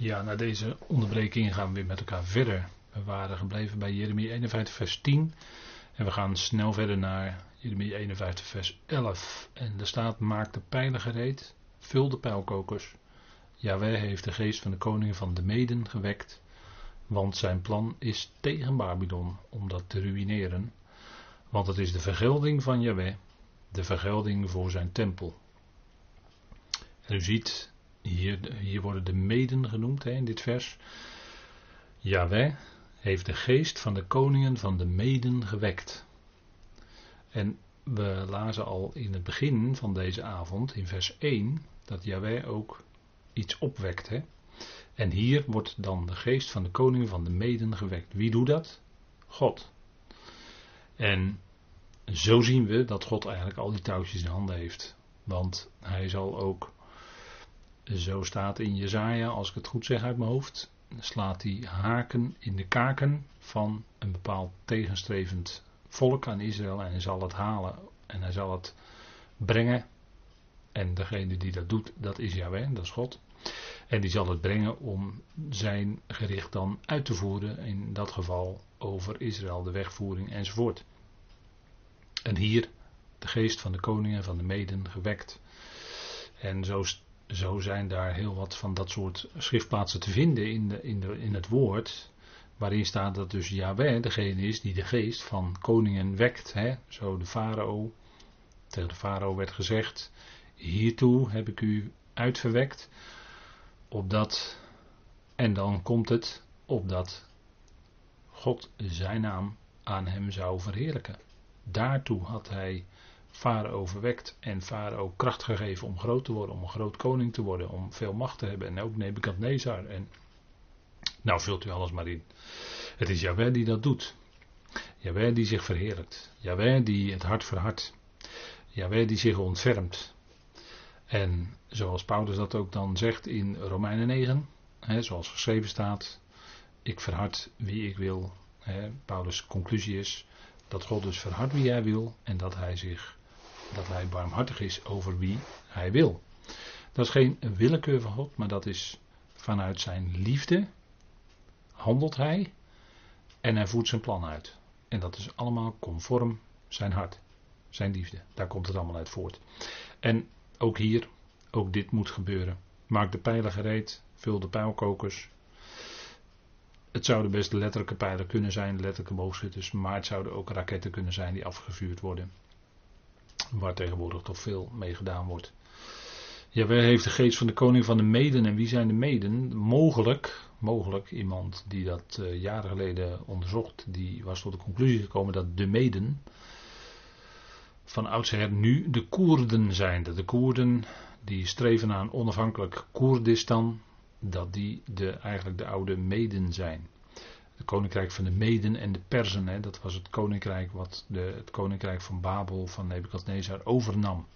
Ja, na deze onderbreking gaan we weer met elkaar verder. We waren gebleven bij Jeremie 51, vers 10. En we gaan snel verder naar Jeremie 51, vers 11. En er staat: Maak de pijlen gereed, vul de pijlkokers. Jaweh heeft de geest van de koningen van de Meden gewekt. Want zijn plan is tegen Babylon om dat te ruïneren. Want het is de vergelding van Jaweh, de vergelding voor zijn tempel. En u ziet, hier, hier worden de meden genoemd hè, in dit vers. Yahweh heeft de geest van de koningen van de meden gewekt. En we lazen al in het begin van deze avond, in vers 1, dat Yahweh ook iets opwekt. Hè? En hier wordt dan de geest van de koningen van de meden gewekt. Wie doet dat? God. En zo zien we dat God eigenlijk al die touwtjes in handen heeft. Want hij zal ook zo staat in Jezaja, als ik het goed zeg uit mijn hoofd, slaat hij haken in de kaken van een bepaald tegenstrevend volk aan Israël en hij zal het halen en hij zal het brengen. En degene die dat doet, dat is Yahweh, dat is God. En die zal het brengen om zijn gericht dan uit te voeren, in dat geval over Israël, de wegvoering enzovoort. En hier de geest van de koningen van de meden gewekt. En zo zo zijn daar heel wat van dat soort schriftplaatsen te vinden in, de, in, de, in het woord. Waarin staat dat dus Yahweh degene is die de geest van koningen wekt. Hè? Zo de farao. Tegen de farao werd gezegd: Hiertoe heb ik u uitverwekt. Opdat. En dan komt het. Opdat God zijn naam aan hem zou verheerlijken. Daartoe had hij Farao verwekt en Farao kracht gegeven om groot te worden, om een groot koning te worden, om veel macht te hebben. En ook Nebukadnezar. En nou vult u alles maar in. Het is Jaweh die dat doet. Jaweh die zich verheerlijkt. Jaweh die het hart verhardt. Jaweh die zich ontfermt. En zoals Paulus dat ook dan zegt in Romeinen 9, hè, zoals geschreven staat, ik verhard wie ik wil. Hè, Paulus' conclusie is dat God dus verhardt wie hij wil en dat hij zich dat hij barmhartig is over wie hij wil. Dat is geen willekeur van God, maar dat is vanuit zijn liefde handelt hij en hij voert zijn plan uit. En dat is allemaal conform zijn hart, zijn liefde. Daar komt het allemaal uit voort. En ook hier, ook dit moet gebeuren. Maak de pijlen gereed, vul de pijlkokers. Het zouden best letterlijke pijlen kunnen zijn, letterlijke boogschutters, maar het zouden ook raketten kunnen zijn die afgevuurd worden waar tegenwoordig toch veel mee gedaan wordt. Ja, wij heeft de geest van de koning van de meden. En wie zijn de meden? Mogelijk, mogelijk iemand die dat uh, jaren geleden onderzocht, die was tot de conclusie gekomen dat de meden van oudsher nu de Koerden zijn. Dat de Koerden die streven naar een onafhankelijk Koerdistan, dat die de, eigenlijk de oude meden zijn het koninkrijk van de Meden en de Perzen. Hè, dat was het koninkrijk wat de, het koninkrijk van Babel van Nebukadnezar overnam.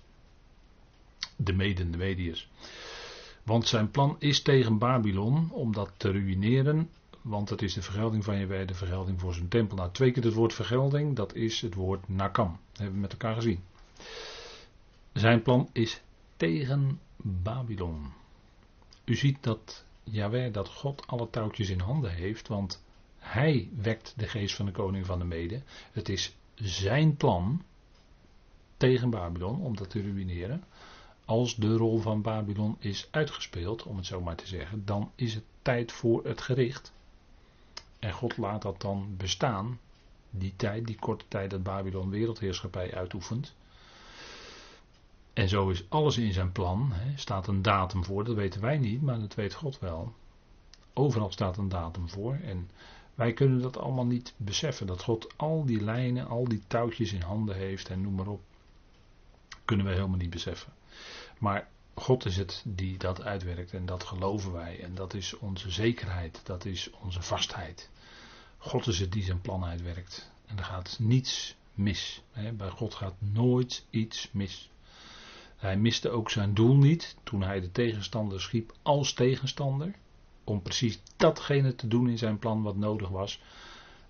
De Meden, de Mediërs. Want zijn plan is tegen Babylon om dat te ruïneren. Want het is de vergelding van Jewe, de vergelding voor zijn tempel. Nou, twee keer het woord vergelding, dat is het woord nakam. Dat hebben we met elkaar gezien. Zijn plan is tegen Babylon. U ziet dat Jaweh, dat God alle touwtjes in handen heeft, want hij wekt de geest van de koning van de mede. Het is zijn plan tegen Babylon om dat te ruïneren. Als de rol van Babylon is uitgespeeld, om het zo maar te zeggen, dan is het tijd voor het gericht. En God laat dat dan bestaan, die tijd, die korte tijd dat Babylon wereldheerschappij uitoefent. En zo is alles in zijn plan. Er staat een datum voor, dat weten wij niet, maar dat weet God wel. Overal staat een datum voor. En wij kunnen dat allemaal niet beseffen. Dat God al die lijnen, al die touwtjes in handen heeft en noem maar op. Kunnen we helemaal niet beseffen. Maar God is het die dat uitwerkt en dat geloven wij. En dat is onze zekerheid, dat is onze vastheid. God is het die zijn plan uitwerkt. En er gaat niets mis. Bij God gaat nooit iets mis. Hij miste ook zijn doel niet toen hij de tegenstander schiep als tegenstander om precies datgene te doen in zijn plan wat nodig was.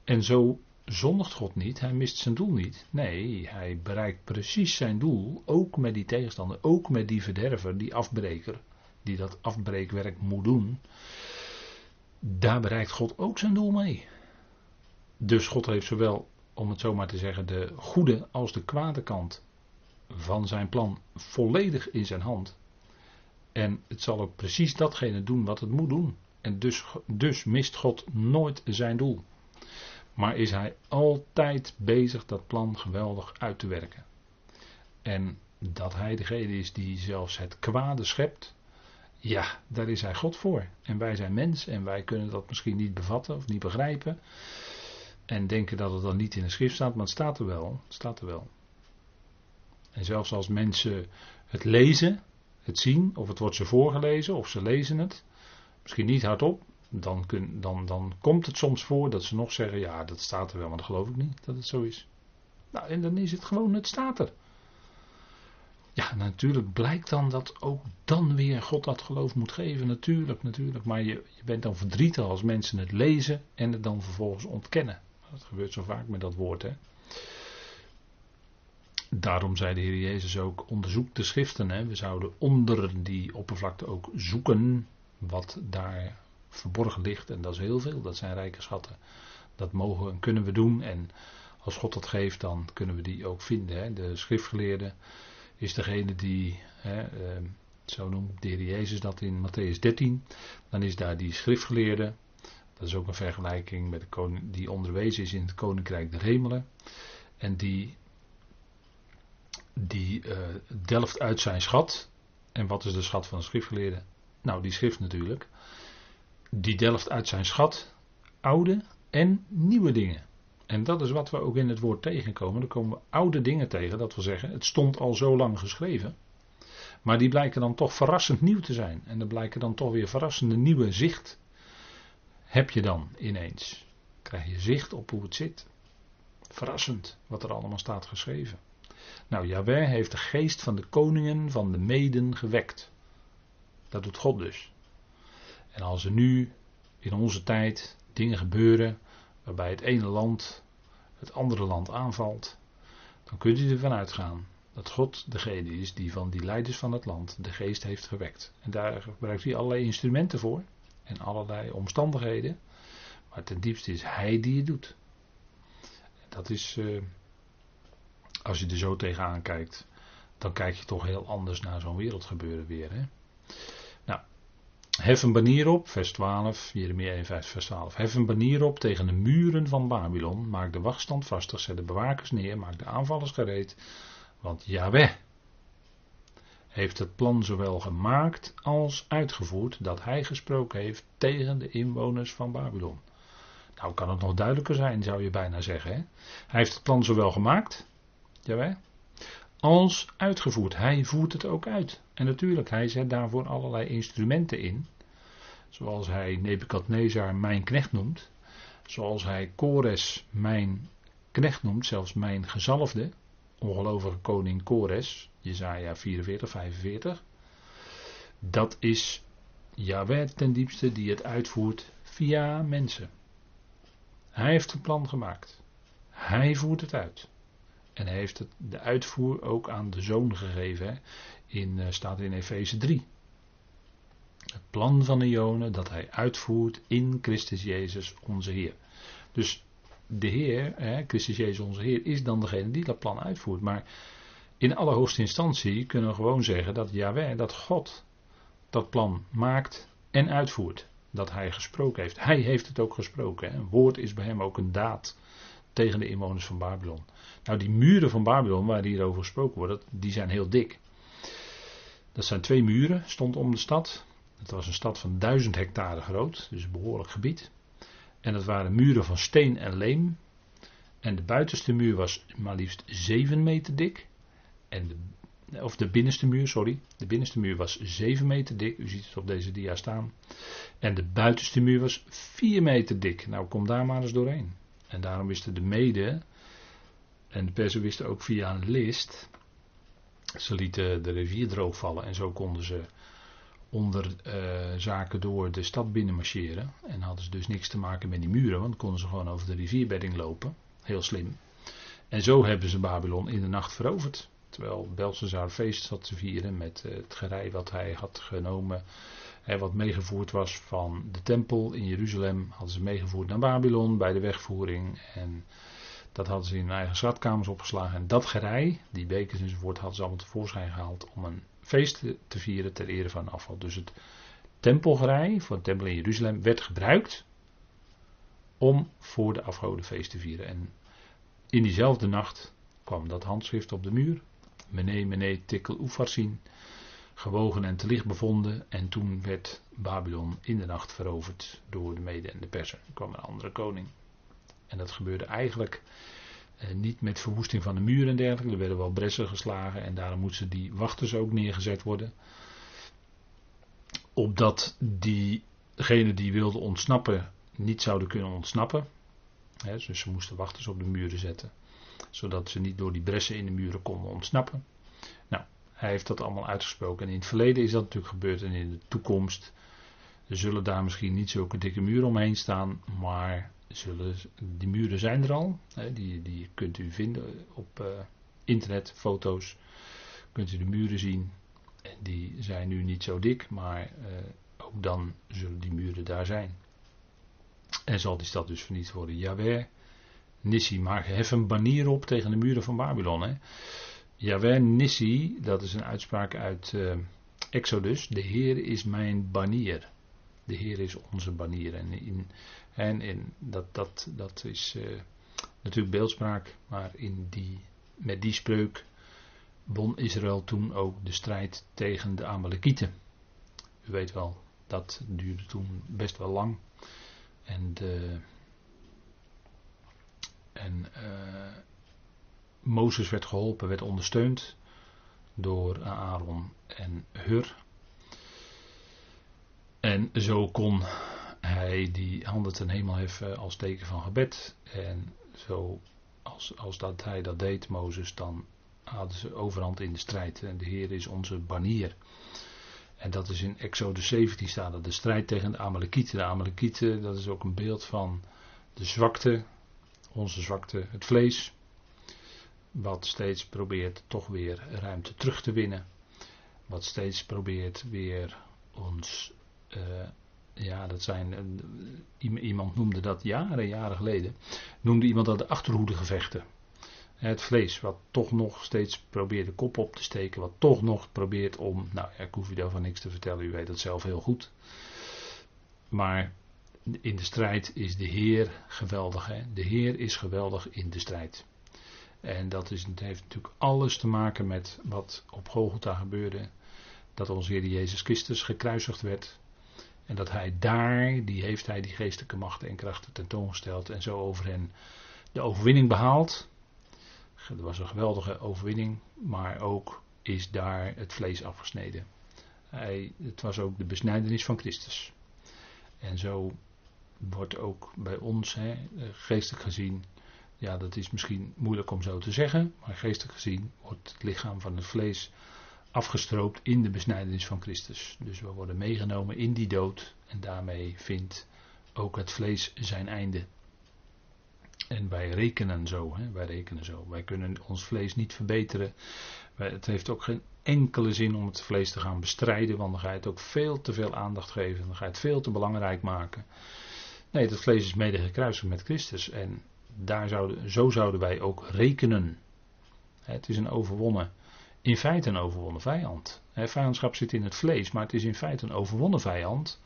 En zo zondigt God niet, hij mist zijn doel niet. Nee, hij bereikt precies zijn doel, ook met die tegenstander, ook met die verderver, die afbreker, die dat afbreekwerk moet doen. daar bereikt God ook zijn doel mee. Dus God heeft zowel, om het zo maar te zeggen, de goede als de kwade kant van zijn plan volledig in zijn hand. En het zal ook precies datgene doen wat het moet doen. En dus, dus mist God nooit zijn doel. Maar is hij altijd bezig dat plan geweldig uit te werken. En dat hij degene is die zelfs het kwade schept. Ja, daar is hij God voor. En wij zijn mens en wij kunnen dat misschien niet bevatten of niet begrijpen. En denken dat het dan niet in de schrift staat, maar het staat er wel. Het staat er wel. En zelfs als mensen het lezen, het zien, of het wordt ze voorgelezen, of ze lezen het, misschien niet hardop, dan, kun, dan, dan komt het soms voor dat ze nog zeggen, ja, dat staat er wel, maar dat geloof ik niet dat het zo is. Nou, en dan is het gewoon, het staat er. Ja, natuurlijk blijkt dan dat ook dan weer God dat geloof moet geven. Natuurlijk, natuurlijk. Maar je, je bent dan verdrietig als mensen het lezen en het dan vervolgens ontkennen. Dat gebeurt zo vaak met dat woord, hè. Daarom zei de Heer Jezus ook: onderzoek de schriften. Hè. We zouden onder die oppervlakte ook zoeken wat daar verborgen ligt. En dat is heel veel. Dat zijn rijke schatten. Dat mogen en kunnen we doen. En als God dat geeft, dan kunnen we die ook vinden. Hè. De schriftgeleerde is degene die, hè, eh, zo noemt de Heer Jezus dat in Matthäus 13. Dan is daar die schriftgeleerde. Dat is ook een vergelijking met de koning die onderwezen is in het koninkrijk der hemelen. En die die uh, delft uit zijn schat. En wat is de schat van de schriftgeleerde? Nou, die schrift natuurlijk. Die delft uit zijn schat oude en nieuwe dingen. En dat is wat we ook in het woord tegenkomen. Er komen we oude dingen tegen, dat wil zeggen, het stond al zo lang geschreven. Maar die blijken dan toch verrassend nieuw te zijn. En er blijken dan toch weer verrassende nieuwe zicht. Heb je dan ineens. Krijg je zicht op hoe het zit. Verrassend wat er allemaal staat geschreven. Nou, Jahweh heeft de geest van de koningen van de meden gewekt. Dat doet God dus. En als er nu in onze tijd dingen gebeuren waarbij het ene land het andere land aanvalt, dan kunt u ervan uitgaan dat God degene is die van die leiders van het land de geest heeft gewekt. En daar gebruikt hij allerlei instrumenten voor en allerlei omstandigheden. Maar ten diepste is hij die het doet. Dat is. Uh, als je er zo tegenaan kijkt, dan kijk je toch heel anders naar zo'n wereldgebeuren weer. Hè? Nou, hef een banier op, vers 12, Jeremia 1, vers 12. Hef een banier op tegen de muren van Babylon, maak de wachtstand vastig, zet de bewakers neer, maak de aanvallers gereed, want Yahweh heeft het plan zowel gemaakt als uitgevoerd dat hij gesproken heeft tegen de inwoners van Babylon. Nou kan het nog duidelijker zijn, zou je bijna zeggen. Hè? Hij heeft het plan zowel gemaakt Jawel. Als uitgevoerd. Hij voert het ook uit. En natuurlijk, hij zet daarvoor allerlei instrumenten in. Zoals hij Nebukadnezar mijn knecht noemt. Zoals hij Kores mijn knecht noemt, zelfs mijn gezalfde. Ongelovige koning Kores. Jezaja 44, 45. Dat is Yahweh ten diepste die het uitvoert via mensen. Hij heeft een plan gemaakt. Hij voert het uit. En hij heeft de uitvoer ook aan de zoon gegeven. Hè? In, uh, staat in Efeze 3. Het plan van de Jonen dat hij uitvoert in Christus Jezus onze Heer. Dus de Heer, Christus Jezus onze Heer, is dan degene die dat plan uitvoert. Maar in allerhoogste instantie kunnen we gewoon zeggen dat Yahweh, dat God dat plan maakt en uitvoert. Dat hij gesproken heeft. Hij heeft het ook gesproken. Een woord is bij hem ook een daad tegen de inwoners van Babylon. Nou, die muren van Babylon, waar hier over gesproken wordt, die zijn heel dik. Dat zijn twee muren, stond om de stad. Het was een stad van duizend hectare groot, dus een behoorlijk gebied. En dat waren muren van steen en leem. En de buitenste muur was maar liefst 7 meter dik. En de, of de binnenste muur, sorry. De binnenste muur was 7 meter dik. U ziet het op deze dia staan. En de buitenste muur was 4 meter dik. Nou, kom daar maar eens doorheen. En daarom wisten de mede en de persen wisten ook via een list. Ze lieten de rivier droogvallen en zo konden ze onder uh, zaken door de stad binnen marcheren. En hadden ze dus niks te maken met die muren, want konden ze gewoon over de rivierbedding lopen. Heel slim. En zo hebben ze Babylon in de nacht veroverd. Terwijl Belshazzar feest zat te vieren met uh, het gerei wat hij had genomen wat meegevoerd was van de tempel in Jeruzalem, hadden ze meegevoerd naar Babylon bij de wegvoering. En dat hadden ze in hun eigen schatkamers opgeslagen. En dat gerei, die bekers enzovoort, hadden ze allemaal tevoorschijn gehaald om een feest te vieren ter ere van afval. Dus het tempelgerei voor de tempel in Jeruzalem werd gebruikt om voor de afgodenfeest te vieren. En in diezelfde nacht kwam dat handschrift op de muur. Mene, mene, tikkel, oefarsin. Gewogen en te licht bevonden. En toen werd Babylon in de nacht veroverd door de Mede en de Persen. Er kwam een andere koning. En dat gebeurde eigenlijk eh, niet met verwoesting van de muur en dergelijke. Er werden wel bressen geslagen en daarom moesten die wachters ook neergezet worden. Opdat diegenen die wilden ontsnappen niet zouden kunnen ontsnappen. dus ze moesten wachters op de muren zetten. Zodat ze niet door die bressen in de muren konden ontsnappen. Nou, hij heeft dat allemaal uitgesproken. En in het verleden is dat natuurlijk gebeurd. En in de toekomst zullen daar misschien niet zulke dikke muren omheen staan. Maar zullen, die muren zijn er al. die, die kunt u vinden op uh, internet, foto's. Kunt u de muren zien. En die zijn nu niet zo dik. Maar uh, ook dan zullen die muren daar zijn. En zal die stad dus vernietigd worden. Jaweh, Nissi, maar hef een banier op tegen de muren van Babylon. Hè. Jaweh, Nissi, dat is een uitspraak uit uh, Exodus. De Heer is mijn banier. De Heer is onze banier. En, in, en in, dat, dat, dat is uh, natuurlijk beeldspraak, maar in die, met die spreuk won Israël toen ook de strijd tegen de Amalekieten. U weet wel, dat duurde toen best wel lang. En, de, en uh, Mozes werd geholpen, werd ondersteund door Aaron en Hur. En zo kon hij die handen ten hemel heffen als teken van gebed. En zo, als, als dat hij dat deed, Mozes, dan hadden ze overhand in de strijd. En de Heer is onze banier. En dat is in Exodus 17 staat dat de strijd tegen de Amalekieten. De Amalekieten, dat is ook een beeld van de zwakte, onze zwakte, het vlees. Wat steeds probeert toch weer ruimte terug te winnen. Wat steeds probeert weer ons, uh, ja dat zijn, uh, iemand noemde dat jaren, jaren geleden, noemde iemand dat de achterhoedegevechten. Het vlees wat toch nog steeds probeert de kop op te steken, wat toch nog probeert om, nou ik hoef u daarvan niks te vertellen, u weet dat zelf heel goed. Maar in de strijd is de Heer geweldig. Hè? De Heer is geweldig in de strijd. En dat is, heeft natuurlijk alles te maken met wat op Golgotha gebeurde. Dat onze Heer Jezus Christus gekruisigd werd. En dat hij daar, die heeft hij die geestelijke machten en krachten tentoongesteld. En zo over hen de overwinning behaald. Het was een geweldige overwinning, maar ook is daar het vlees afgesneden. Hij, het was ook de besnijdenis van Christus. En zo wordt ook bij ons, hè, geestelijk gezien, ja dat is misschien moeilijk om zo te zeggen, maar geestelijk gezien wordt het lichaam van het vlees afgestroopt in de besnijdenis van Christus. Dus we worden meegenomen in die dood en daarmee vindt ook het vlees zijn einde. En wij rekenen zo, hè? wij rekenen zo. Wij kunnen ons vlees niet verbeteren. het heeft ook geen enkele zin om het vlees te gaan bestrijden, want dan ga je het ook veel te veel aandacht geven. Dan ga je het veel te belangrijk maken. Nee, het vlees is mede gekruisigd met Christus. En daar zouden, zo zouden wij ook rekenen. Het is een overwonnen, in feite een overwonnen vijand. Vijandschap zit in het vlees, maar het is in feite een overwonnen vijand.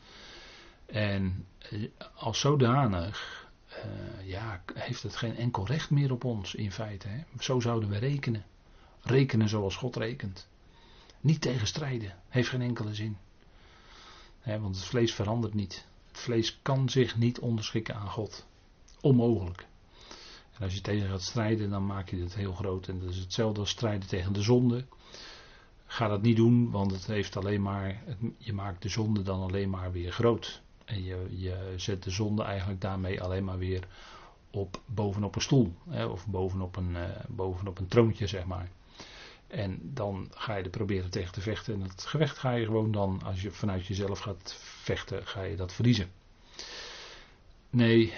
En eh, als zodanig uh, ja, heeft het geen enkel recht meer op ons in feite. Hè? Zo zouden we rekenen. Rekenen zoals God rekent. Niet tegenstrijden, heeft geen enkele zin. Hè, want het vlees verandert niet. Het vlees kan zich niet onderschikken aan God. Onmogelijk. En als je tegen gaat strijden, dan maak je het heel groot. En dat is hetzelfde als strijden tegen de zonde. Ga dat niet doen, want het heeft alleen maar, je maakt de zonde dan alleen maar weer groot. En je, je zet de zonde eigenlijk daarmee alleen maar weer op, bovenop een stoel. Hè, of bovenop een, uh, bovenop een troontje, zeg maar. En dan ga je er proberen tegen te vechten. En het gevecht ga je gewoon dan, als je vanuit jezelf gaat vechten, ga je dat verliezen. Nee,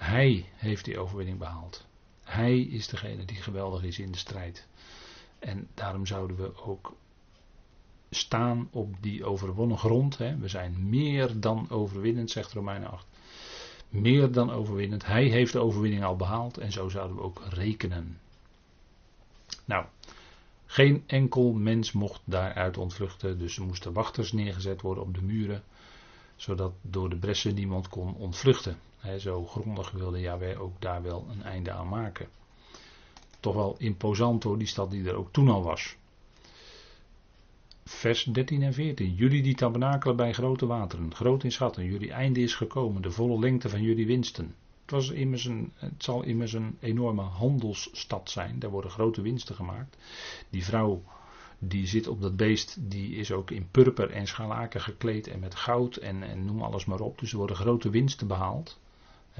hij heeft die overwinning behaald. Hij is degene die geweldig is in de strijd. En daarom zouden we ook staan op die overwonnen grond. Hè. We zijn meer dan overwinnend, zegt Romeinen 8. Meer dan overwinnend. Hij heeft de overwinning al behaald en zo zouden we ook rekenen. Nou, geen enkel mens mocht daaruit ontvluchten, dus er moesten wachters neergezet worden op de muren, zodat door de bressen niemand kon ontvluchten. Zo grondig wilde Yahweh ook daar wel een einde aan maken. Toch wel imposant hoor, die stad die er ook toen al was. Vers 13 en 14. Jullie die tabernakelen bij grote wateren, groot in schatten, jullie einde is gekomen, de volle lengte van jullie winsten. Het, was immers een, het zal immers een enorme handelsstad zijn. Daar worden grote winsten gemaakt. Die vrouw die zit op dat beest, die is ook in purper en scharlaken gekleed en met goud en, en noem alles maar op. Dus er worden grote winsten behaald.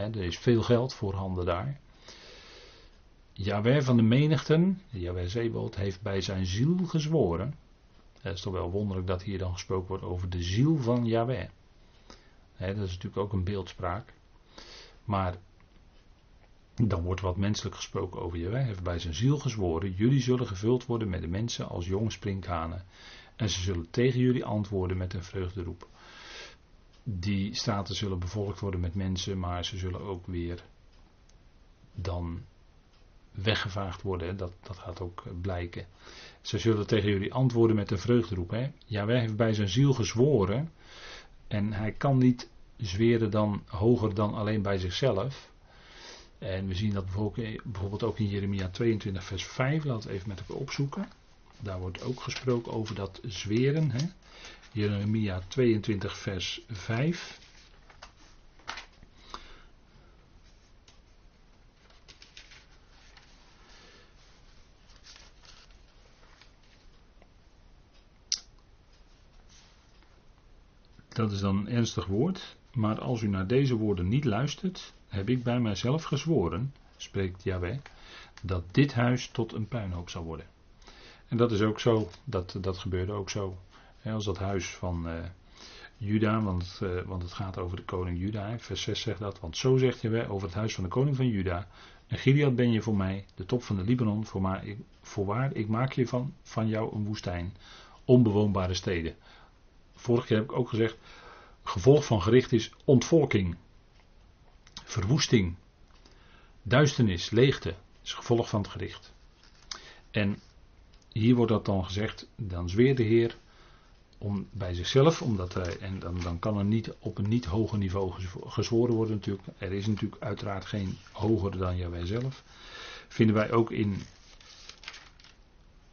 Er is veel geld voorhanden daar. Jawel van de menigten, Jawel Zeebold, heeft bij zijn ziel gezworen. Het is toch wel wonderlijk dat hier dan gesproken wordt over de ziel van Yahweh. dat is natuurlijk ook een beeldspraak. Maar dan wordt wat menselijk gesproken over je. Hij heeft bij zijn ziel gezworen: Jullie zullen gevuld worden met de mensen als jonge sprinkhanen. En ze zullen tegen jullie antwoorden met een vreugderoep. Die staten zullen bevolkt worden met mensen, maar ze zullen ook weer dan weggevaagd worden. Dat, dat gaat ook blijken. Ze zullen tegen jullie antwoorden met een vreugderoep. Hè? Ja, wij heeft bij zijn ziel gezworen. En hij kan niet zweren dan hoger dan alleen bij zichzelf. En we zien dat bijvoorbeeld ook in Jeremia 22, vers 5. Laten we even met elkaar opzoeken. Daar wordt ook gesproken over dat zweren. Hè? Jeremia 22, vers 5. Dat is dan een ernstig woord. Maar als u naar deze woorden niet luistert, heb ik bij mijzelf gezworen, spreekt Yahweh, dat dit huis tot een puinhoop zal worden. En dat is ook zo, dat, dat gebeurde ook zo. Als dat huis van uh, Juda, want, uh, want het gaat over de koning Juda, vers 6 zegt dat, want zo zegt Yahweh over het huis van de koning van Juda. En Gilead ben je voor mij, de top van de Libanon, voor maar, ik, voorwaar, ik maak je van, van jou een woestijn, onbewoonbare steden. Vorige keer heb ik ook gezegd, gevolg van gericht is ontvolking, verwoesting, duisternis, leegte. is gevolg van het gericht. En hier wordt dat dan gezegd, dan zweert de Heer om bij zichzelf, omdat hij, en dan, dan kan er niet op een niet hoger niveau gezworen worden natuurlijk. Er is natuurlijk uiteraard geen hoger dan wij zelf. Vinden wij ook in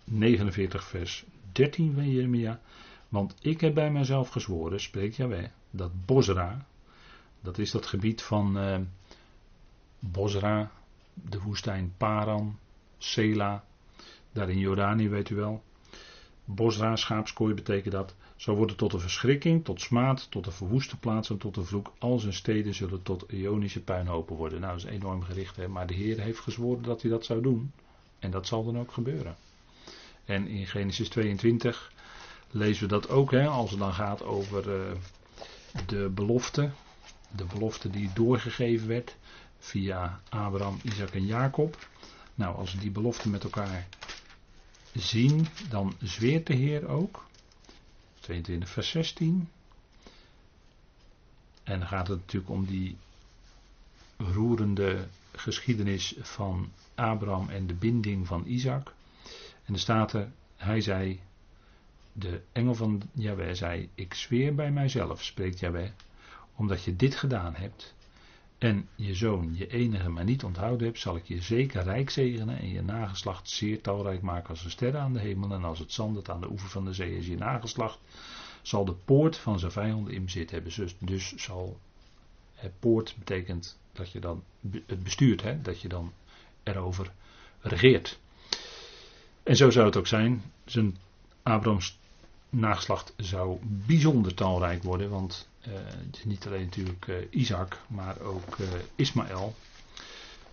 49 vers 13 van Jeremia. Want ik heb bij mijzelf gezworen, spreekt Jaweh, dat Bosra, dat is dat gebied van uh, Bosra, de woestijn Paran, Sela, daar in Jordanië weet u wel. Bosra, schaapskooi betekent dat. Zo wordt het tot een verschrikking, tot smaad, tot een verwoeste plaats en tot een vloek. Al zijn steden zullen tot Ionische puinhopen worden. Nou, dat is enorm gericht, hè? maar de Heer heeft gezworen dat hij dat zou doen. En dat zal dan ook gebeuren. En in Genesis 22 lezen we dat ook, hè, als het dan gaat over uh, de belofte. De belofte die doorgegeven werd via Abraham, Isaac en Jacob. Nou, als die belofte met elkaar zien, dan zweert de Heer ook. 22 vers 16. En dan gaat het natuurlijk om die roerende geschiedenis van Abraham en de binding van Isaac. En er staat er, hij zei, de engel van Jahweh zei: Ik zweer bij mijzelf, spreekt Jahweh, omdat je dit gedaan hebt en je zoon, je enige, maar niet onthouden hebt, zal ik je zeker rijk zegenen en je nageslacht zeer talrijk maken als de sterren aan de hemel en als het zand dat aan de oever van de zee is. Je nageslacht zal de poort van zijn vijanden in bezit hebben. Dus, dus zal het poort betekent dat je dan het bestuurt, hè, dat je dan erover regeert. En zo zou het ook zijn. Zijn Abrahams nageslacht zou bijzonder talrijk worden, want het is niet alleen natuurlijk uh, Isaac, maar ook uh, Ismaël.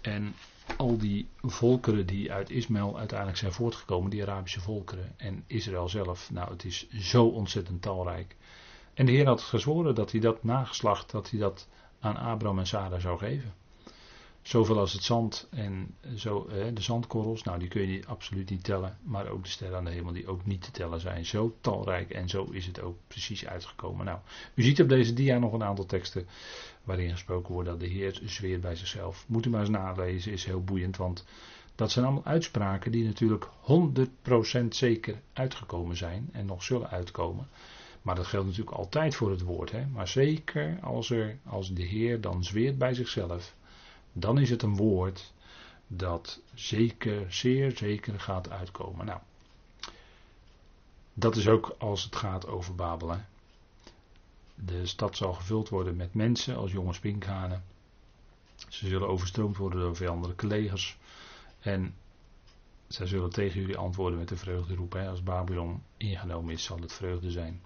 En al die volkeren die uit Ismaël uiteindelijk zijn voortgekomen, die Arabische volkeren en Israël zelf, nou het is zo ontzettend talrijk. En de Heer had gezworen dat hij dat nageslacht, dat hij dat aan Abraham en Sarah zou geven. Zoveel als het zand en zo, de zandkorrels, nou die kun je absoluut niet tellen. Maar ook de sterren aan de hemel die ook niet te tellen zijn. Zo talrijk en zo is het ook precies uitgekomen. Nou, u ziet op deze dia nog een aantal teksten waarin gesproken wordt dat de Heer zweert bij zichzelf. Moet u maar eens nalezen, is heel boeiend. Want dat zijn allemaal uitspraken die natuurlijk 100% zeker uitgekomen zijn en nog zullen uitkomen. Maar dat geldt natuurlijk altijd voor het woord. Hè? Maar zeker als, er, als de Heer dan zweert bij zichzelf, dan is het een woord dat zeker, zeer zeker gaat uitkomen. Nou, dat is ook als het gaat over Babel. Hè? De stad zal gevuld worden met mensen als jonge spinkhanen. Ze zullen overstroomd worden door vijandelijke legers. En zij zullen tegen jullie antwoorden met de vreugde roepen. Als Babylon ingenomen is, zal het vreugde zijn.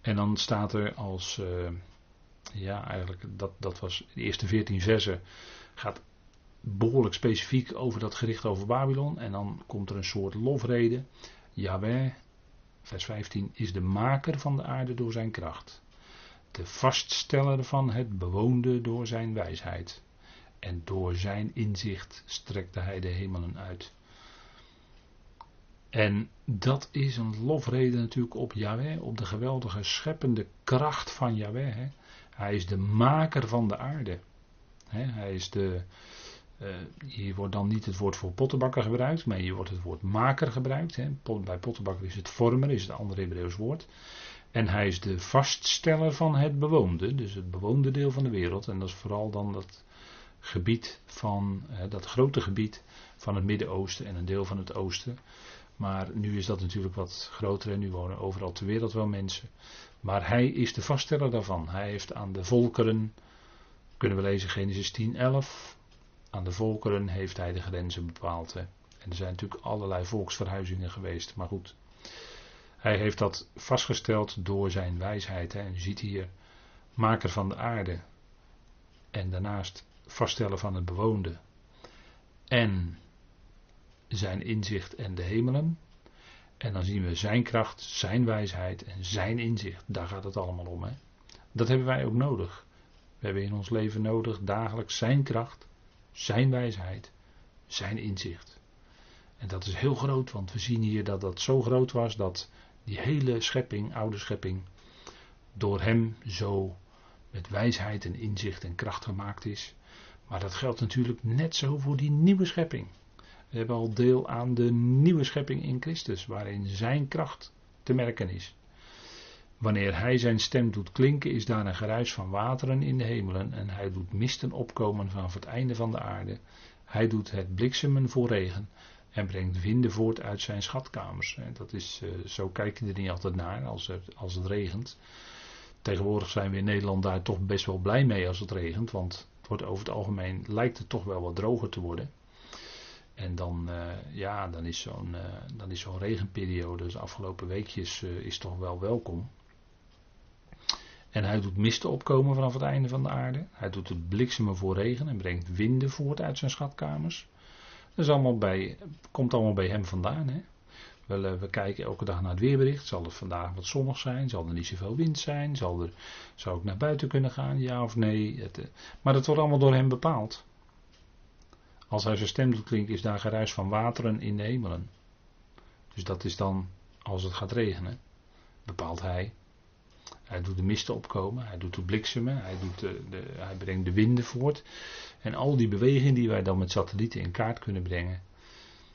En dan staat er als, uh, ja eigenlijk, dat, dat was de eerste 14 versen, gaat behoorlijk specifiek over dat gericht over Babylon. En dan komt er een soort lofrede. Jawel, vers 15, is de maker van de aarde door zijn kracht. De vaststeller van het bewoonde door zijn wijsheid. En door zijn inzicht strekte hij de hemelen uit. En dat is een lofrede natuurlijk op Yahweh, op de geweldige scheppende kracht van Yahweh. Hè. Hij is de maker van de aarde. Hè. Hij is de, uh, hier wordt dan niet het woord voor pottenbakker gebruikt, maar hier wordt het woord maker gebruikt. Bij pottenbakker is het vormer, is het andere Hebreeuws woord. En hij is de vaststeller van het bewoonde, dus het bewoonde deel van de wereld. En dat is vooral dan dat gebied van, dat grote gebied van het Midden-Oosten en een deel van het Oosten. Maar nu is dat natuurlijk wat groter en nu wonen overal ter wereld wel mensen. Maar hij is de vaststeller daarvan. Hij heeft aan de volkeren, kunnen we lezen Genesis 10, 11. Aan de volkeren heeft hij de grenzen bepaald. Hè. En er zijn natuurlijk allerlei volksverhuizingen geweest, maar goed. Hij heeft dat vastgesteld door zijn wijsheid. Hè. En u ziet hier, maker van de aarde. En daarnaast vaststellen van het bewoonde. En zijn inzicht en de hemelen. En dan zien we zijn kracht, zijn wijsheid en zijn inzicht. Daar gaat het allemaal om. Hè? Dat hebben wij ook nodig. We hebben in ons leven nodig dagelijks zijn kracht, zijn wijsheid, zijn inzicht. En dat is heel groot, want we zien hier dat dat zo groot was dat die hele schepping, oude schepping, door hem zo met wijsheid en inzicht en kracht gemaakt is. Maar dat geldt natuurlijk net zo voor die nieuwe schepping. We hebben al deel aan de nieuwe schepping in Christus, waarin zijn kracht te merken is. Wanneer hij zijn stem doet klinken, is daar een geruis van wateren in de hemelen en hij doet misten opkomen vanaf het einde van de aarde. Hij doet het bliksemen voor regen en brengt winden voort uit zijn schatkamers. Dat is, eh, zo kijk je er niet altijd naar als als het regent. Tegenwoordig zijn we in Nederland daar toch best wel blij mee als het regent, want het wordt over het algemeen lijkt het toch wel wat droger te worden. En dan, uh, ja, dan is zo'n uh, dan is zo'n regenperiode, dus de afgelopen weekjes, uh, is toch wel welkom. En hij doet misten opkomen vanaf het einde van de aarde. Hij doet het bliksemen voor regen en brengt winden voort uit zijn schatkamers. Dat is allemaal bij, komt allemaal bij hem vandaan. Hè? We, we kijken elke dag naar het weerbericht. Zal het vandaag wat zonnig zijn? Zal er niet zoveel wind zijn? Zal er, zou ik naar buiten kunnen gaan? Ja of nee? Het, maar dat wordt allemaal door hem bepaald. Als hij zijn stem doet klinken, is daar geruis van wateren in de hemelen. Dus dat is dan, als het gaat regenen, bepaalt hij. Hij doet de misten opkomen, hij doet de bliksemen, hij, doet de, hij brengt de winden voort. En al die bewegingen die wij dan met satellieten in kaart kunnen brengen.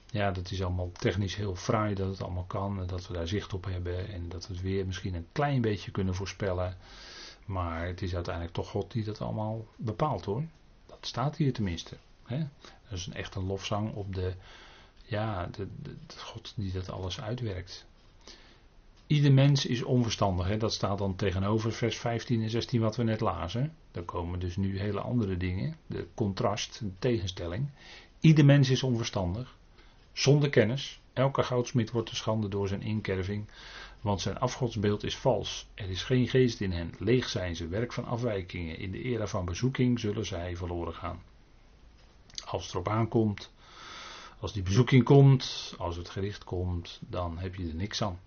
Ja, dat is allemaal technisch heel fraai dat het allemaal kan. En dat we daar zicht op hebben. En dat we het weer misschien een klein beetje kunnen voorspellen. Maar het is uiteindelijk toch God die dat allemaal bepaalt hoor. Dat staat hier tenminste. Dat is een echt een lofzang op de, ja, de, God die dat alles uitwerkt. Ieder mens is onverstandig. Hè? Dat staat dan tegenover vers 15 en 16 wat we net lazen. Daar komen dus nu hele andere dingen. De contrast, de tegenstelling. Ieder mens is onverstandig. Zonder kennis. Elke goudsmid wordt te schande door zijn inkerving. Want zijn afgodsbeeld is vals. Er is geen geest in hen. Leeg zijn ze. Werk van afwijkingen. In de era van bezoeking zullen zij verloren gaan als het erop aankomt, als die bezoeking komt, als het gericht komt, dan heb je er niks aan.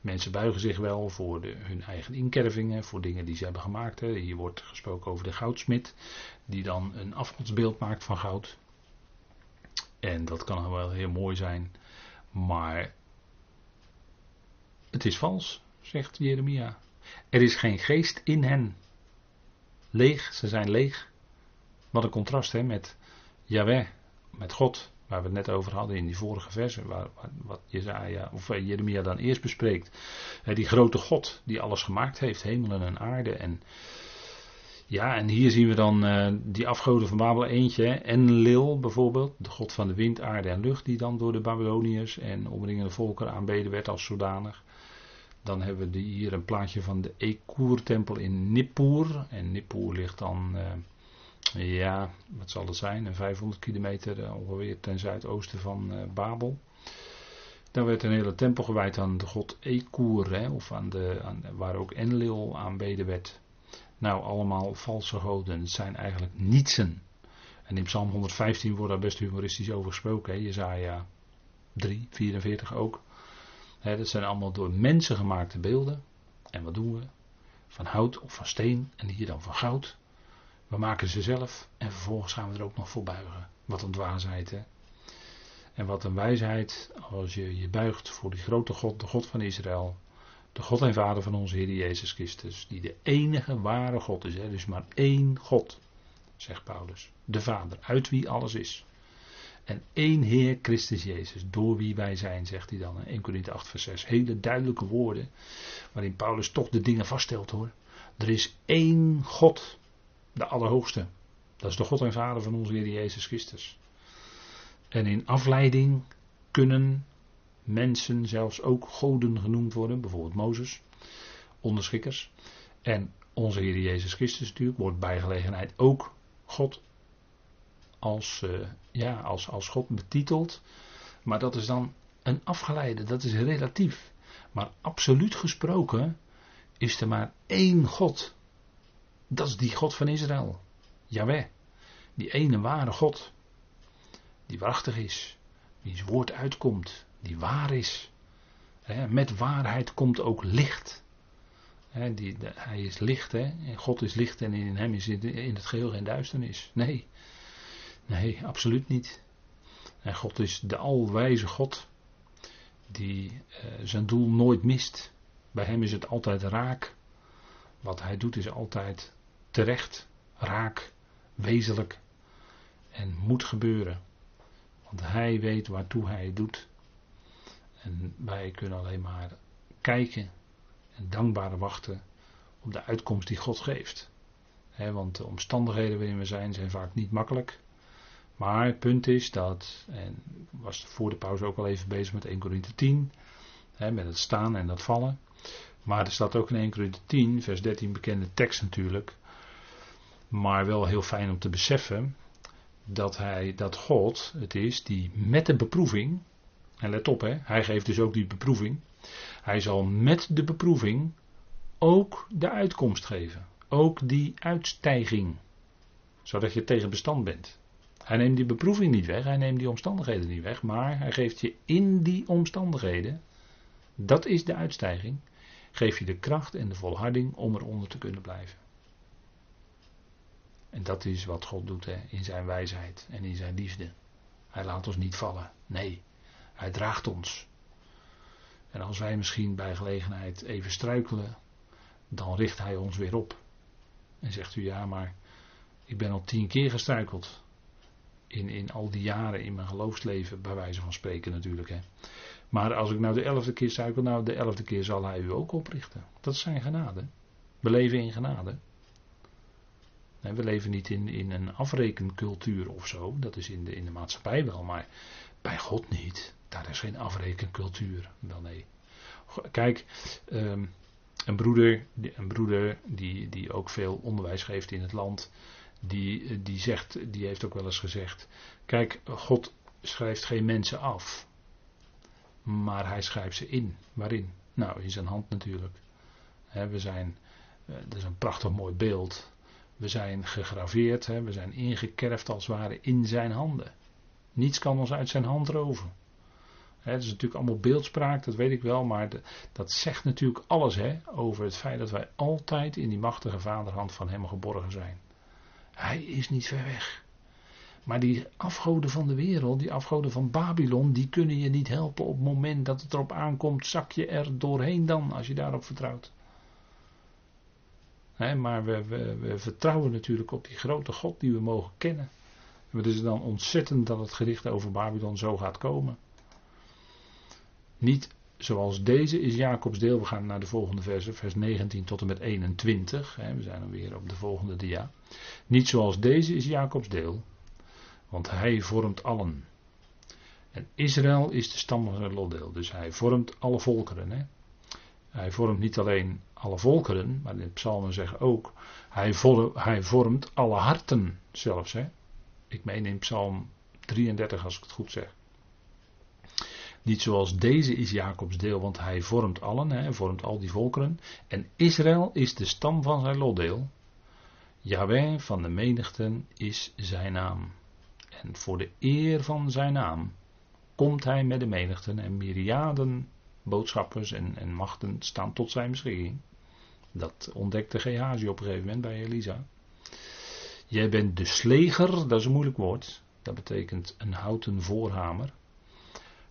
Mensen buigen zich wel voor de, hun eigen inkervingen, voor dingen die ze hebben gemaakt. Hè. Hier wordt gesproken over de goudsmid, die dan een afgodsbeeld maakt van goud. En dat kan wel heel mooi zijn, maar het is vals, zegt Jeremia. Er is geen geest in hen. Leeg, ze zijn leeg. Wat een contrast hè, met Yahweh, met God, waar we het net over hadden in die vorige versen, waar, wat Jezaja, of eh, Jeremia dan eerst bespreekt. Die grote God die alles gemaakt heeft, hemelen en aarde. En ja, en hier zien we dan uh, die afgoden van Babel eentje. En Lil bijvoorbeeld, de god van de wind, aarde en lucht, die dan door de Babyloniërs en omringende volkeren aanbeden werd als zodanig. Dan hebben we hier een plaatje van de Ekur-tempel in Nippur. En Nippur ligt dan, ja, wat zal het zijn, 500 kilometer ongeveer ten zuidoosten van uh, Babel. Dan werd een hele tempel gewijd aan de god Ekur, hè, of aan de, aan, waar ook Enlil aanbeden werd. Nou, allemaal valse goden. Het zijn eigenlijk nietsen. En in Psalm 115 wordt daar best humoristisch over gesproken. Hè? Jezaja 3, 44 ook. Hè, dat zijn allemaal door mensen gemaakte beelden. En wat doen we? Van hout of van steen. En hier dan van goud. We maken ze zelf. En vervolgens gaan we er ook nog voor buigen. Wat een dwaasheid, hè? En wat een wijsheid als je je buigt voor die grote God, de God van Israël. De God en Vader van onze Heer Jezus Christus, die de enige ware God is. Hè? Dus maar één God, zegt Paulus. De Vader, uit wie alles is. En één Heer Christus Jezus, door wie wij zijn, zegt hij dan. in 1 Corinthië 8 vers 6. Hele duidelijke woorden, waarin Paulus toch de dingen vaststelt hoor. Er is één God, de Allerhoogste. Dat is de God en Vader van onze Heer Jezus Christus. En in afleiding kunnen mensen zelfs ook goden genoemd worden, bijvoorbeeld Mozes, onderschikkers. En onze Heer Jezus Christus natuurlijk wordt bij gelegenheid ook God als, uh, ja, als, als God betiteld. Maar dat is dan een afgeleide, dat is relatief. Maar absoluut gesproken is er maar één God. Dat is die God van Israël. Yahweh. Die ene ware God. Die waarachtig is. Wiens woord uitkomt die waar is. met waarheid komt ook licht. hij is licht, God is licht en in hem is in het geheel geen duisternis. Nee, nee, absoluut niet. En God is de alwijze God, die uh, zijn doel nooit mist. Bij hem is het altijd raak. Wat hij doet is altijd terecht, raak, wezenlijk en moet gebeuren. Want hij weet waartoe hij het doet. En wij kunnen alleen maar kijken en dankbaar wachten op de uitkomst die God geeft. want de omstandigheden waarin we zijn zijn vaak niet makkelijk. Maar het punt is dat, en was voor de pauze ook al even bezig met 1 Corinthië 10, met het staan en dat vallen. Maar er staat ook in 1 Corinthië 10, vers 13, bekende tekst natuurlijk. Maar wel heel fijn om te beseffen dat hij, dat God het is die met de beproeving, en let op, hè, hij geeft dus ook die beproeving. Hij zal met de beproeving ook de uitkomst geven. Ook die uitstijging. Zodat je tegen bestand bent. Hij neemt die beproeving niet weg, hij neemt die omstandigheden niet weg, maar hij geeft je in die omstandigheden, dat is de uitstijging, geef je de kracht en de volharding om eronder te kunnen blijven. En dat is wat God doet hè, in zijn wijsheid en in zijn liefde. Hij laat ons niet vallen. Nee, hij draagt ons. En als wij misschien bij gelegenheid even struikelen, dan richt hij ons weer op. En zegt u ja, maar ik ben al tien keer gestruikeld. In, in al die jaren in mijn geloofsleven, bij wijze van spreken natuurlijk. Hè. Maar als ik nou de elfde keer struikel, nou de elfde keer zal hij u ook oprichten. Dat is zijn genade. We leven in genade. We leven niet in, in een afrekencultuur of zo. Dat is in de, in de maatschappij wel, maar bij God niet. Daar is geen afrekencultuur. Wel nee. Kijk, ehm, een broeder, een broeder die, die ook veel onderwijs geeft in het land, die, die, zegt, die heeft ook wel eens gezegd: Kijk, God schrijft geen mensen af, maar hij schrijft ze in. Waarin? Nou, in zijn hand natuurlijk. we zijn, eh, dat is een prachtig mooi beeld. We zijn gegraveerd, we zijn ingekerfd als het ware in zijn handen. Niets kan ons uit zijn hand roven. Het is natuurlijk allemaal beeldspraak, dat weet ik wel, maar dat zegt natuurlijk alles hè, over het feit dat wij altijd in die machtige vaderhand van Hem geborgen zijn. Hij is niet ver weg. Maar die afgoden van de wereld, die afgoden van Babylon, die kunnen je niet helpen op het moment dat het erop aankomt, zak je er doorheen dan, als je daarop vertrouwt. Maar we, we, we, vertrouwen natuurlijk op die grote God die we mogen kennen. Het is dan ontzettend dat het gericht over Babylon zo gaat komen. Niet zoals deze is Jacobs deel. We gaan naar de volgende verse, vers 19 tot en met 21. we zijn dan weer op de volgende dia. Niet zoals deze is Jacobs deel, want hij vormt allen. En Israël is de stam van zijn lotdeel, dus hij vormt alle volkeren. Hij vormt niet alleen alle volkeren, maar de psalmen zeggen ook, hij, hij vormt alle harten zelfs. Hè? Ik meen in psalm 33 als ik het goed zeg. Niet zoals deze is Jacobs deel, want hij vormt allen, hij vormt al die volkeren. En Israël is de stam van zijn lotdeel. Yahweh van de menigten is zijn naam. En voor de eer van zijn naam komt hij met de menigten en myriaden boodschappers en, en machten staan tot zijn beschikking. Dat ontdekte Gehazi op een gegeven moment bij Elisa. Jij bent de sleger, dat is een moeilijk woord. Dat betekent een houten voorhamer.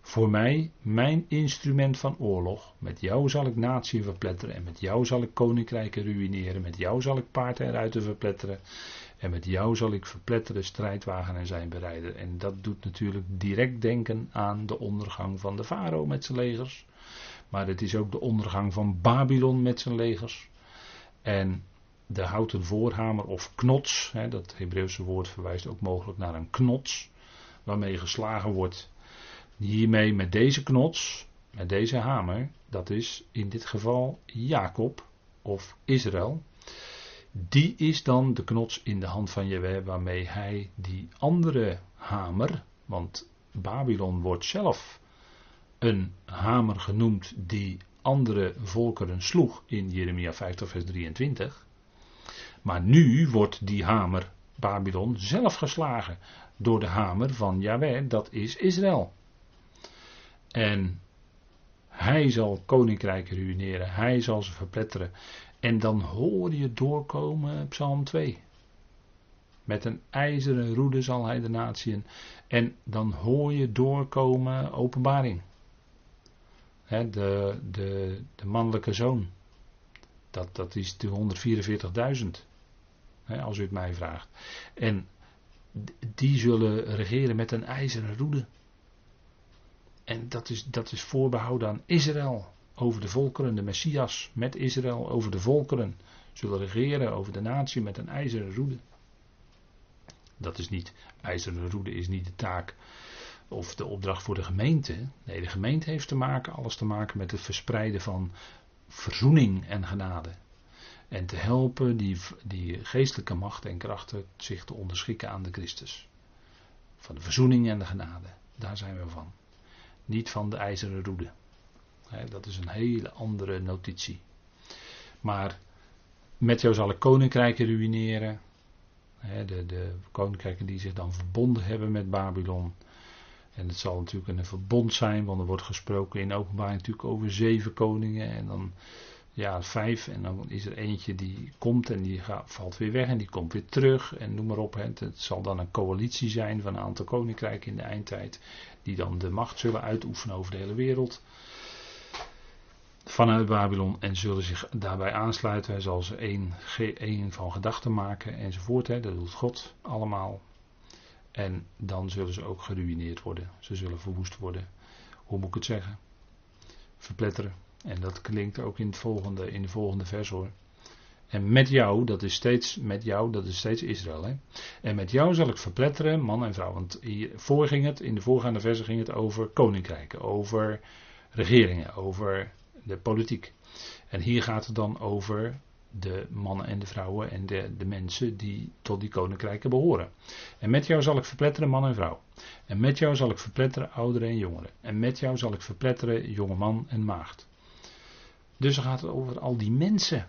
Voor mij, mijn instrument van oorlog. Met jou zal ik natie verpletteren. En met jou zal ik koninkrijken ruïneren. Met jou zal ik paard en ruiten verpletteren. En met jou zal ik verpletteren strijdwagen en zijn bereiden. En dat doet natuurlijk direct denken aan de ondergang van de farao met zijn legers. Maar het is ook de ondergang van Babylon met zijn legers. En de houten voorhamer of knots, hè, dat Hebreeuwse woord verwijst ook mogelijk naar een knots, waarmee geslagen wordt. Hiermee met deze knots, met deze hamer, dat is in dit geval Jacob of Israël. Die is dan de knots in de hand van Jewe waarmee hij die andere hamer, want Babylon wordt zelf een hamer genoemd die andere volkeren sloeg in Jeremia 50 vers 23. Maar nu wordt die hamer Babylon zelf geslagen door de hamer van Yahweh, dat is Israël. En hij zal koninkrijken ruïneren, hij zal ze verpletteren. En dan hoor je doorkomen Psalm 2. Met een ijzeren roede zal hij de natieën. En dan hoor je doorkomen openbaring. de, de, de mannelijke zoon. Dat, dat is de 144.000 als u het mij vraagt. En die zullen regeren met een ijzeren roede. En dat is, dat is voorbehouden aan Israël. Over de volkeren, de Messias met Israël over de volkeren. Zullen regeren over de natie met een ijzeren roede. Dat is niet, ijzeren roede is niet de taak of de opdracht voor de gemeente. Nee, de gemeente heeft te maken, alles te maken met het verspreiden van verzoening en genade. En te helpen die, die geestelijke macht en krachten zich te onderschikken aan de Christus. Van de verzoening en de genade. Daar zijn we van. Niet van de ijzeren roede. Dat is een hele andere notitie. Maar met jou zal ik koninkrijken ruïneren. de, de koninkrijken die zich dan verbonden hebben met Babylon. En het zal natuurlijk een verbond zijn, want er wordt gesproken in openbaar natuurlijk over zeven koningen. En dan ja, vijf. En dan is er eentje die komt en die valt weer weg en die komt weer terug. En noem maar op. Het zal dan een coalitie zijn van een aantal koninkrijken in de eindtijd. Die dan de macht zullen uitoefenen over de hele wereld. Vanuit Babylon. En zullen zich daarbij aansluiten. Hij zal ze één, één van gedachten maken enzovoort. Hè. Dat doet God allemaal. En dan zullen ze ook geruineerd worden. Ze zullen verwoest worden. Hoe moet ik het zeggen? Verpletteren. En dat klinkt ook in, het volgende, in de volgende vers hoor. En met jou, dat is steeds met jou, dat is steeds Israël. Hè? En met jou zal ik verpletteren, man en vrouw. Want hiervoor ging het, in de voorgaande versen ging het over koninkrijken, over regeringen, over de politiek. En hier gaat het dan over de mannen en de vrouwen en de, de mensen die tot die koninkrijken behoren. En met jou zal ik verpletteren man en vrouw. En met jou zal ik verpletteren ouderen en jongeren. En met jou zal ik verpletteren jonge man en maagd. Dus dan gaat het over al die mensen.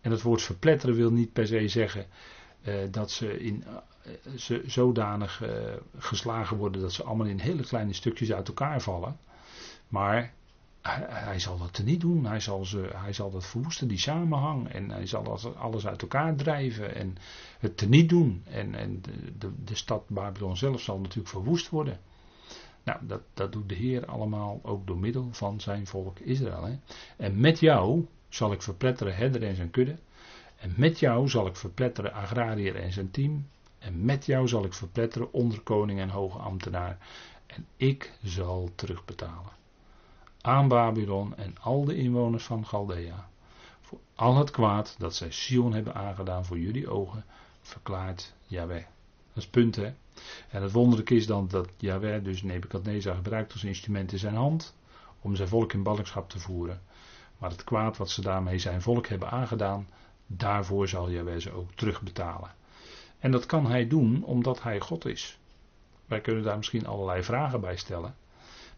En het woord verpletteren wil niet per se zeggen uh, dat ze, in, uh, ze zodanig uh, geslagen worden dat ze allemaal in hele kleine stukjes uit elkaar vallen. Maar hij, zal dat niet doen. Hij zal, ze, hij zal dat verwoesten, die samenhang. En hij zal alles uit elkaar drijven en het teniet doen. En, en de, de, de stad Babylon zelf zal natuurlijk verwoest worden. Nou, dat, dat doet de Heer allemaal ook door middel van zijn volk Israël. Hè? En met jou zal ik verpletteren Herder en zijn kudde. En met jou zal ik verpletteren agrariër en zijn team. En met jou zal ik verpletteren onderkoning en hoge ambtenaar. En ik zal terugbetalen. Aan Babylon en al de inwoners van Chaldea. Voor al het kwaad dat zij Sion hebben aangedaan voor jullie ogen, verklaart Yahweh. Dat is punt hè. En het wonderlijke is dan dat Yahweh dus Nebukadnezar gebruikt als instrument in zijn hand om zijn volk in ballingschap te voeren. Maar het kwaad wat ze daarmee zijn volk hebben aangedaan, daarvoor zal Yahweh ze ook terugbetalen. En dat kan hij doen omdat hij God is. Wij kunnen daar misschien allerlei vragen bij stellen.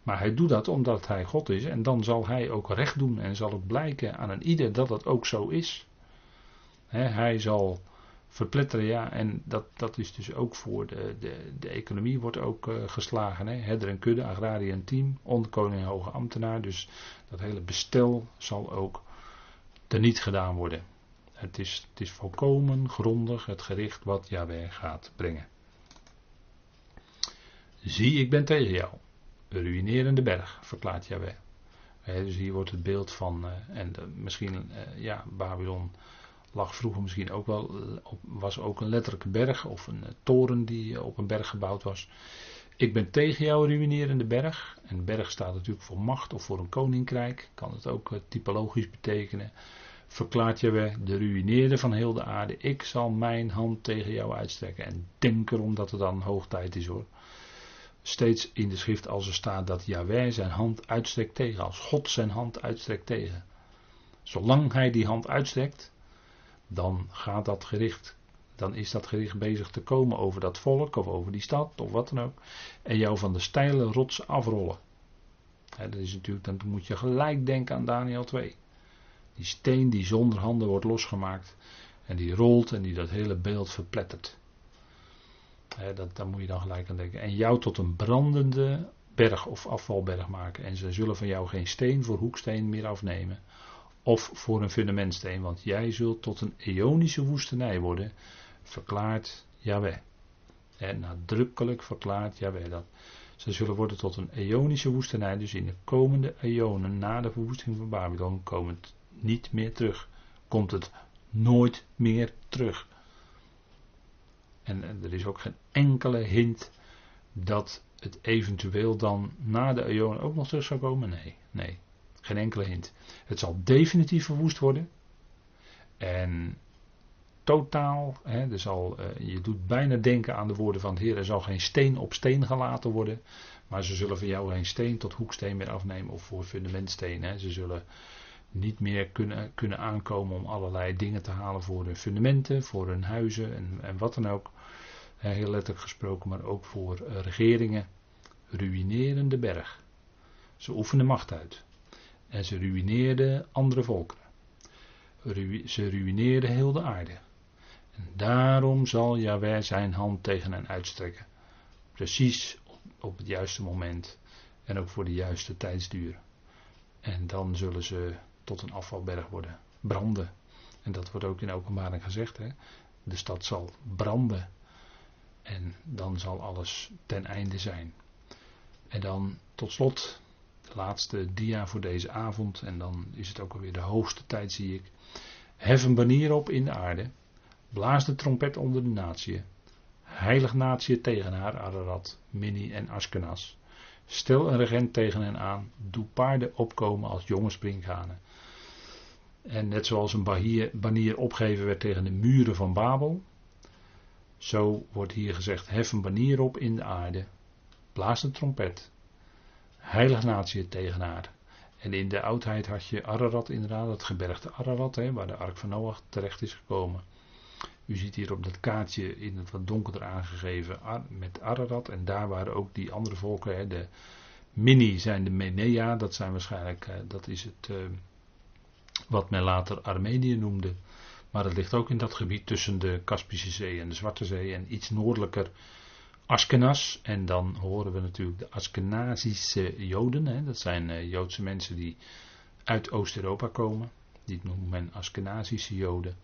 Maar hij doet dat omdat hij God is en dan zal hij ook recht doen en zal het blijken aan een ieder dat het ook zo is. hij zal verpletteren, ja, en dat, dat is dus ook voor de, de, de economie wordt ook uh, geslagen. Hè? Herder en kudde, agrarie en team, onderkoning en hoge ambtenaar. Dus dat hele bestel zal ook teniet gedaan worden. Het is, het is volkomen grondig het gericht wat Yahweh gaat brengen. Zie, ik ben tegen jou. Ruïnerende berg, verklaart Yahweh. dus hier wordt het beeld van, uh, en de, misschien, uh, ja, Babylon lag vroeger misschien ook wel, eh, was ook een letterlijke berg of een toren die op een berg gebouwd was. Ik ben tegen jou, ruïnerende berg. En berg staat natuurlijk voor macht of voor een koninkrijk. Kan het ook typologisch betekenen verklaart Jaweh, de ruïneerde van heel de aarde, ik zal mijn hand tegen jou uitstrekken. En denk erom dat het dan hoog tijd is hoor. Steeds in de schrift als er staat dat Jaweh zijn hand uitstrekt tegen, als God zijn hand uitstrekt tegen. Zolang hij die hand uitstrekt, dan gaat dat gericht, dan is dat gericht bezig te komen over dat volk of over die stad of wat dan ook. En jou van de steile rots afrollen. dat is natuurlijk, dan moet je gelijk denken aan Daniel 2. Die steen die zonder handen wordt losgemaakt. En die rolt en die dat hele beeld verplettert. Dat, daar moet je dan gelijk aan denken. En jou tot een brandende berg of afvalberg maken. En ze zullen van jou geen steen voor hoeksteen meer afnemen. Of voor een fundamentsteen. Want jij zult tot een eonische woestenij worden. Verklaart Yahweh. En nadrukkelijk verklaart Yahweh dat. Ze zullen worden tot een eonische woestenij. Dus in de komende eonen na de verwoesting van Babylon komen niet meer terug. Komt het nooit meer terug. En, er is ook geen enkele hint dat het eventueel dan na de Eon ook nog terug zou komen. Nee, nee. Geen enkele hint. Het zal definitief verwoest worden. En totaal, hè, zal, uh, je doet bijna denken aan de woorden van de Heer. Er zal geen steen op steen gelaten worden. Maar ze zullen van jou geen steen tot hoeksteen meer afnemen of voor fundamentsteen. Hè. Ze zullen niet meer kunnen, kunnen aankomen om allerlei dingen te halen voor hun fundamenten, voor hun huizen en, en wat dan ook. Heel letterlijk gesproken, maar ook voor uh, regeringen. Ruïnerende berg. Ze oefenden macht uit. En ze ruïneerden andere volkeren. ze ruïneerden heel de aarde. En daarom zal Jaweh zijn hand tegen hen uitstrekken. Precies op, op het juiste moment. En ook voor de juiste tijdsduur. En dan zullen ze tot een afvalberg worden. Branden. En dat wordt ook in openbaring gezegd. Hè? De stad zal branden. En dan zal alles ten einde zijn. En dan tot slot de laatste dia voor deze avond. En dan is het ook alweer de hoogste tijd, zie ik. Hef een banier op in de aarde. Blaas de trompet onder de natie. Heilig natie tegen haar, Ararat, Mini en Askenas. Stel een regent tegen hen aan. Doe paarden opkomen als jonge springganen. En net zoals een banier opgeven werd tegen de muren van Babel, zo wordt hier gezegd: hef een banier op in de aarde, blaas een trompet, heilig natie tegen haar. En in de oudheid had je Ararat inderdaad, het gebergte Ararat, hè, waar de ark van Noach terecht is gekomen. U ziet hier op dat kaartje in het wat donkerder aangegeven met Ararat. En daar waren ook die andere volken. Hè, de Mini zijn de Menea, dat zijn waarschijnlijk, dat is het, uh, wat men later Armenië noemde. Maar het ligt ook in dat gebied tussen de Kaspische Zee en de Zwarte Zee en iets noordelijker Askenas. En dan horen we natuurlijk de Askenazische Joden. Hè. Dat zijn uh, Joodse mensen die uit Oost-Europa komen. Die noemt men Askenazische Joden.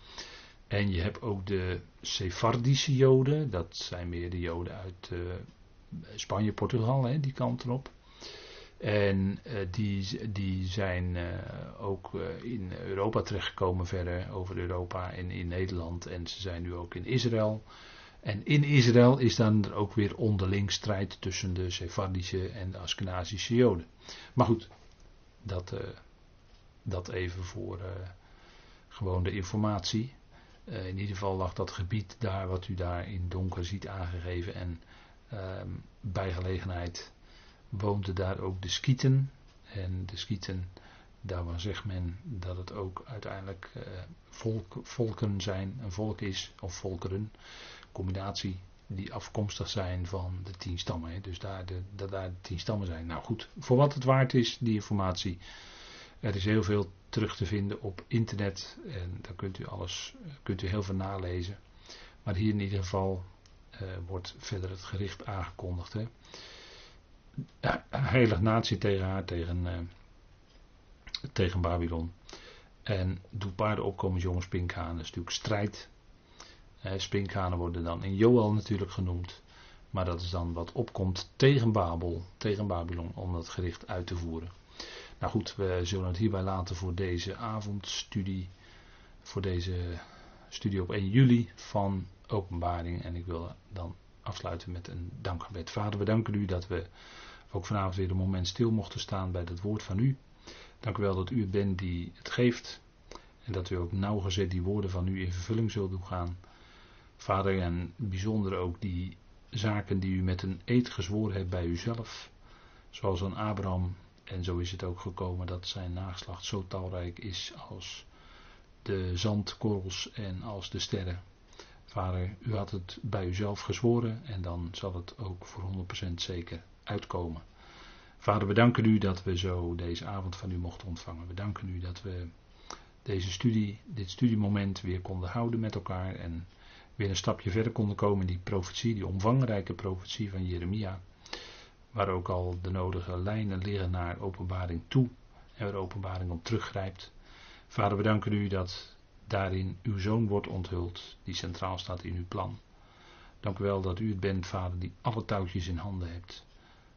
En je hebt ook de Sephardische Joden. Dat zijn meer de Joden uit uh, Spanje, Portugal, hè, die kant erop. En uh, die, die zijn uh, ook in Europa terechtgekomen verder, over Europa en in Nederland. En ze zijn nu ook in Israël. En in Israël is dan er ook weer onderling strijd tussen de Sephardische en de Askenazische Joden. Maar goed, dat, dat even voor gewoon de informatie. In ieder geval lag dat gebied daar wat u daar in donker ziet aangegeven. En uh, bij gelegenheid woonden daar ook de Skieten. En de Skieten, daarvan zegt men dat het ook uiteindelijk volk, volken zijn, een volk is, of volkeren. Combinatie die afkomstig zijn van de tien stammen. Dus daar de, dat daar de tien stammen zijn. Nou goed, voor wat het waard is, die informatie. Er is heel veel terug te vinden op internet. En daar kunt u alles, kunt u heel veel nalezen. Maar hier in ieder geval uh, wordt verder het gericht aangekondigd. Hè. Heilig natie tegen haar, tegen, uh, tegen Babylon. En doe paarden opkomen, jongens, spinkhanen. Dat is natuurlijk strijd. Uh, spinkhanen worden dan in Joel natuurlijk genoemd. Maar dat is dan wat opkomt tegen Babel, tegen Babylon, om dat gericht uit te voeren. Nou goed, we zullen het hierbij laten voor deze avondstudie. Voor deze studie op 1 juli van openbaring. En ik wil dan afsluiten met een dankgebed. Vader, we danken u dat we ook vanavond weer een moment stil mochten staan bij het woord van u. Dank u wel dat u het bent die het geeft. En dat u ook nauwgezet die woorden van u in vervulling zult doen gaan. Vader, en bijzonder ook die zaken die u met een eed gezworen hebt bij uzelf. Zoals aan Abraham en zo is het ook gekomen dat zijn nageslacht zo talrijk is als de zandkorrels en als de sterren. Vader, u had het bij uzelf gezworen en dan zal het ook voor 100% zeker uitkomen. Vader, we danken u dat we zo deze avond van u mochten ontvangen. We danken u dat we deze studie, dit studiemoment weer konden houden met elkaar en weer een stapje verder konden komen in die profetie, die omvangrijke profetie van Jeremia waar ook al de nodige lijnen liggen naar openbaring toe en waar openbaring op teruggrijpt. Vader, we danken u dat daarin uw zoon wordt onthuld, die centraal staat in uw plan. Dank u wel dat u het bent, Vader, die alle touwtjes in handen hebt.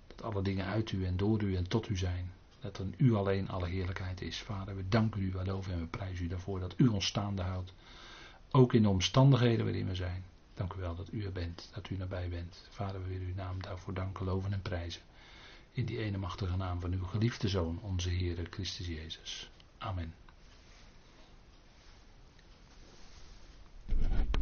Dat alle dingen uit u en door u en tot u zijn. Dat in u alleen alle heerlijkheid is. Vader, we danken u, loven en we prijzen u daarvoor dat u ons staande houdt. Ook in de omstandigheden waarin we zijn. Dank u wel dat u er bent, dat u nabij bent. Vader, we willen uw naam daarvoor danken, loven en prijzen. In die ene machtige naam van uw geliefde Zoon, onze Heer Christus Jezus. Amen.